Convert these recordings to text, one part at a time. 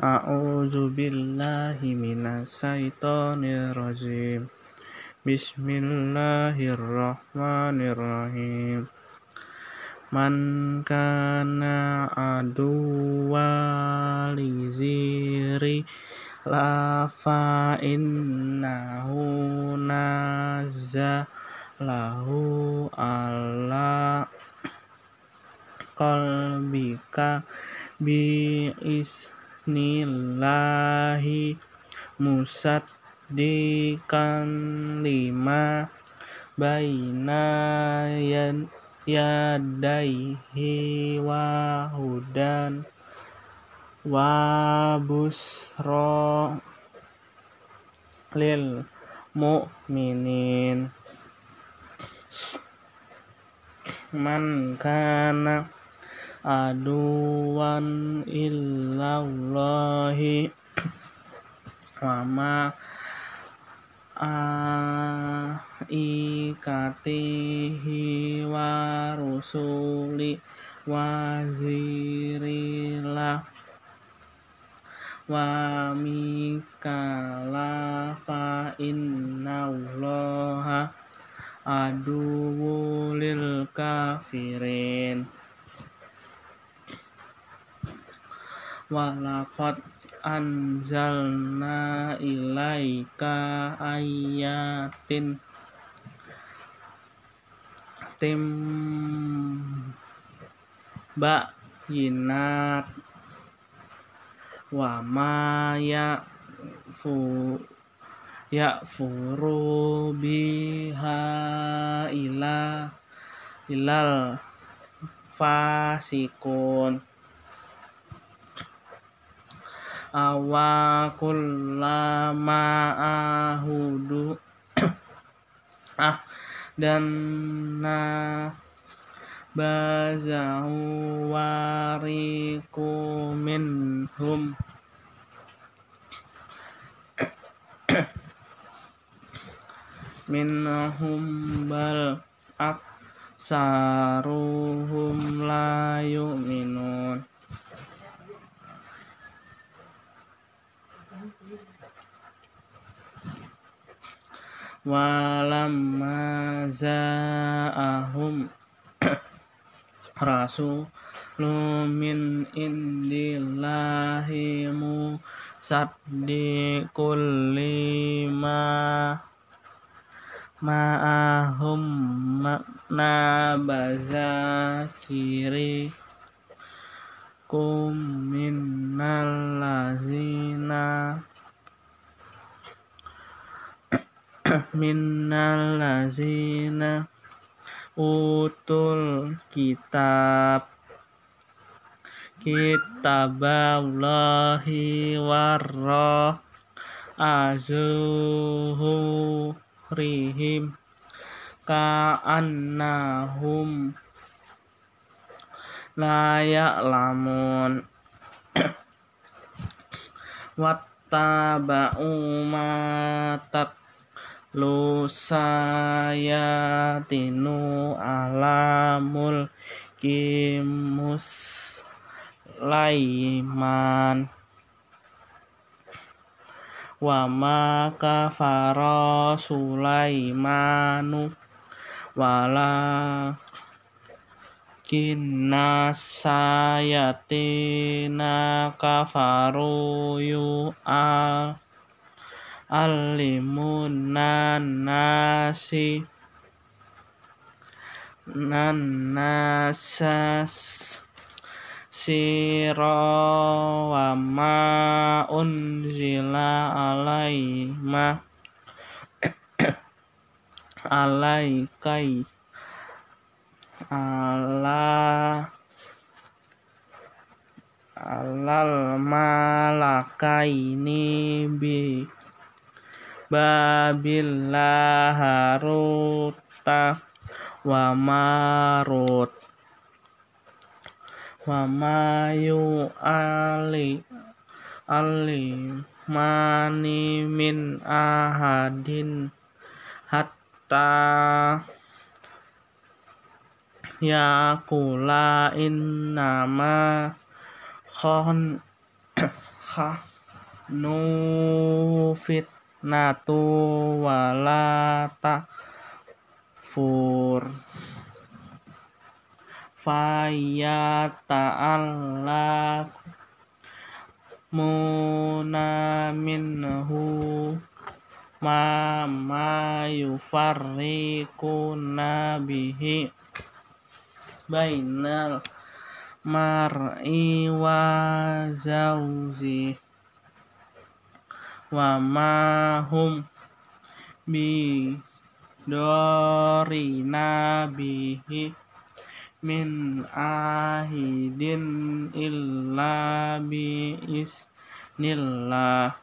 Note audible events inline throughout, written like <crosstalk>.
A'udzu billahi minasyaitonir rajim. Bismillahirrahmanirrahim. Man kana aduwa liziri lafa innahu lahu ala qalbika bi is Bismillahi musaddiqan lima baina yadaihi wa hudan wa lil mu'minin. Man kana aduwan illallahi wa ma ikatihi wa rusuli wa zirila wa mikala fa innallaha aduwulil kafirin walakot anzalna ilaika ayatin tim yinat wa ma ya fu ya furu biha ila ilal fasikun awakullama ahudu <coughs> ah dan na bazahu wariku minhum. <coughs> Minhum bal aksaruhum la yu'minun walamma za'ahum <coughs> rasulun min indillahi musaddiqul lima ma'ahum nabaza kiri kum minnal lazina minnal lazina utul kitab. Kitaballahi warra azuhu rihim ka'annahum la ya'lamun. <coughs> Wattaba'u ma lu sayatinu alamul kimus laiman. Wa ma kafara sulaimanu wala kinna sayatina kafaru yu al alimun nasi nanasas. Siro wa ma unzila alaima. <coughs> Alaikai. Ala. Alal malakaini bi Babillah Haruta wa Marut. Wa mayu ali ali mani min ahadin hatta yakula innama khon <coughs> nu fitnatu wala takfur fayata'alla munaminhu. Ma ma yufarriquna bihi. Bainal mar'i wa zawji wa ma hum bi dorina bihi min ahidin illa bi isnillah.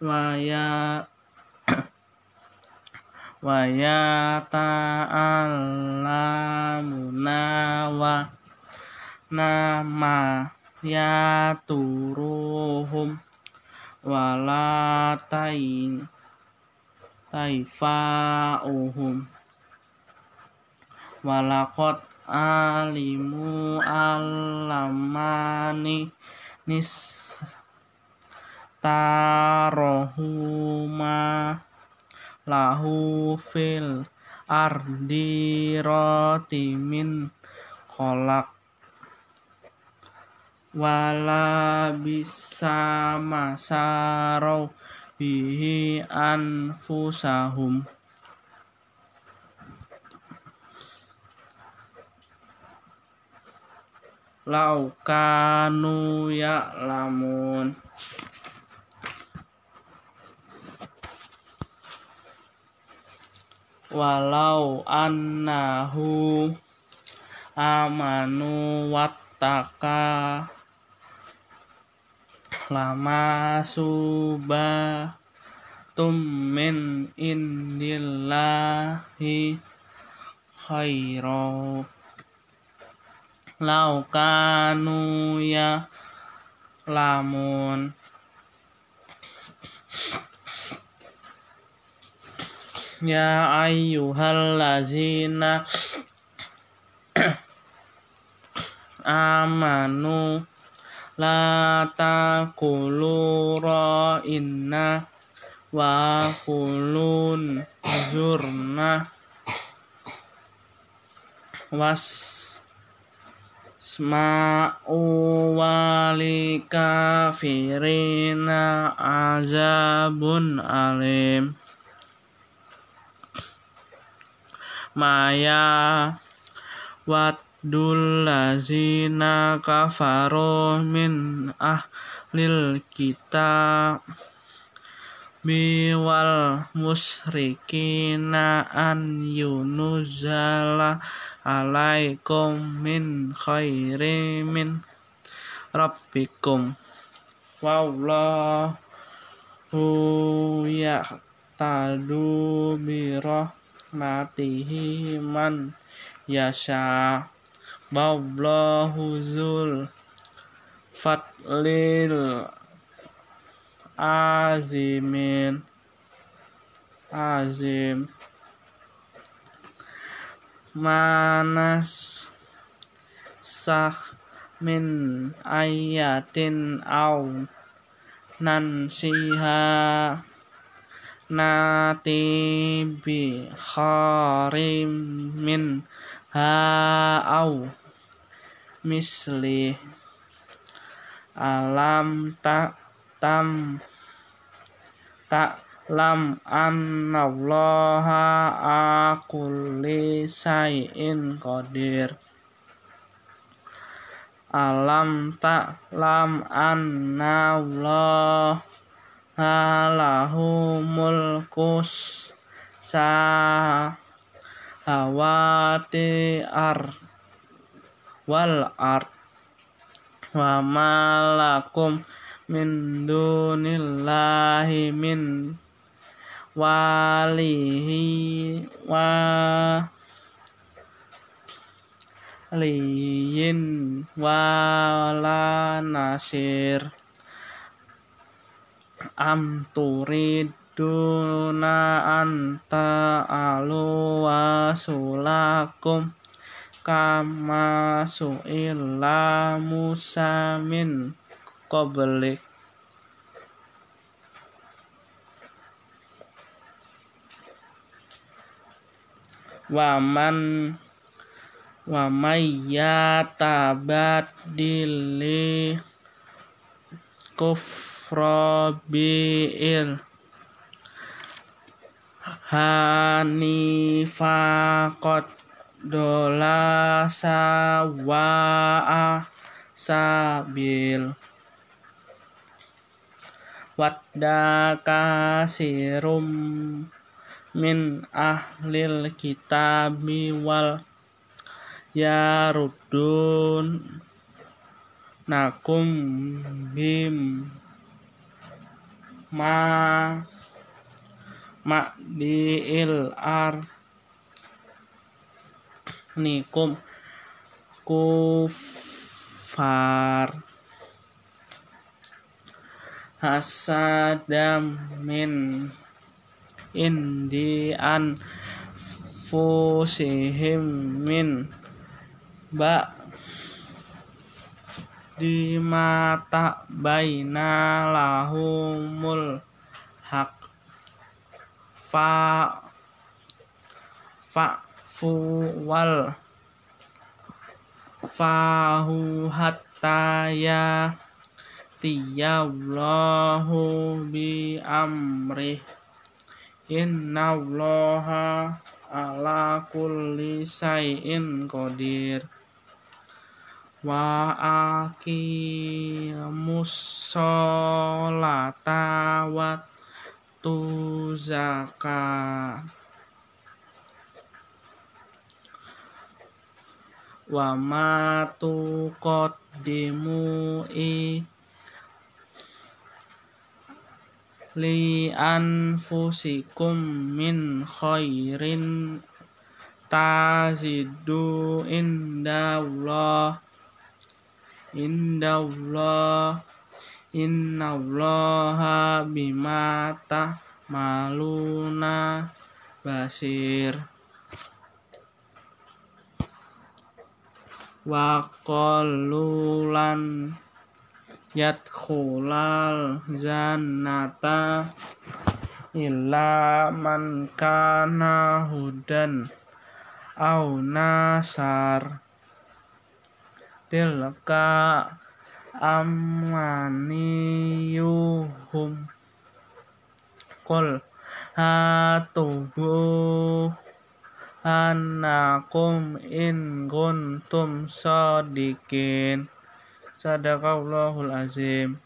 Wa ya <coughs> wa ya ta'allamuna wa nama ya turuhum wala tain taifa'uhum. Walakot alimu alamani nis tarohuma lahu fil ardi rotimin kolak wala bisa masarau bihi anfusahum. Laukanu ya'lamun. Walau annahu amanu wattaka lama suba tum min indillahi khairu lau kanu ya lamun. Ya ayyuhallazina <clears throat> amanu la taqulu ra'inna wa qulun zurna was sma'u wali kafirina azabun alim. Maya waddul lazina kafaru min ahlil kitab. Biwal musrikina an yunuzala alaikum min khairi min rabbikum. Wallahu ya'tadu birahmatihi man yasha wallahu zul fadlil azimin azim manas sah min ayatin au nansiha nati bi kharim min ha au misli alam tak tam tak lam annallaha akulli sayin qadir. Alam tak lam annallaha lahu mulkus sahawati ar wal ard wa malakum min dunillahi min walihi wa liyin wala nasir. Am turiduna anta alu wasulakum kama su'ila Musa min waman wa tabat dili kufra bi'il hanifaqat dola sawa'a sabil wadda kasirum min ahlil kitabi wal yarudun. Nakum bim ma ma'diil ar nikum kufar hasadam min indi an fusihim min ba di mata baina lahumul hak fa fa fuwal. Fahu hatta ya tiyallahu bi amrih innallaha ala kulli sayin qadir. Wa aqimus sholata wa wa ma tuqaddimu i li anfusikum min khairin tazidu indallah indallah innallaha bima maluna basir wa qalulan yadkhulal jannata illa man kana hudan au nasar. Tilka amaniyuhum qul hatubu anakum in kuntum sadikin sadaqallahul azim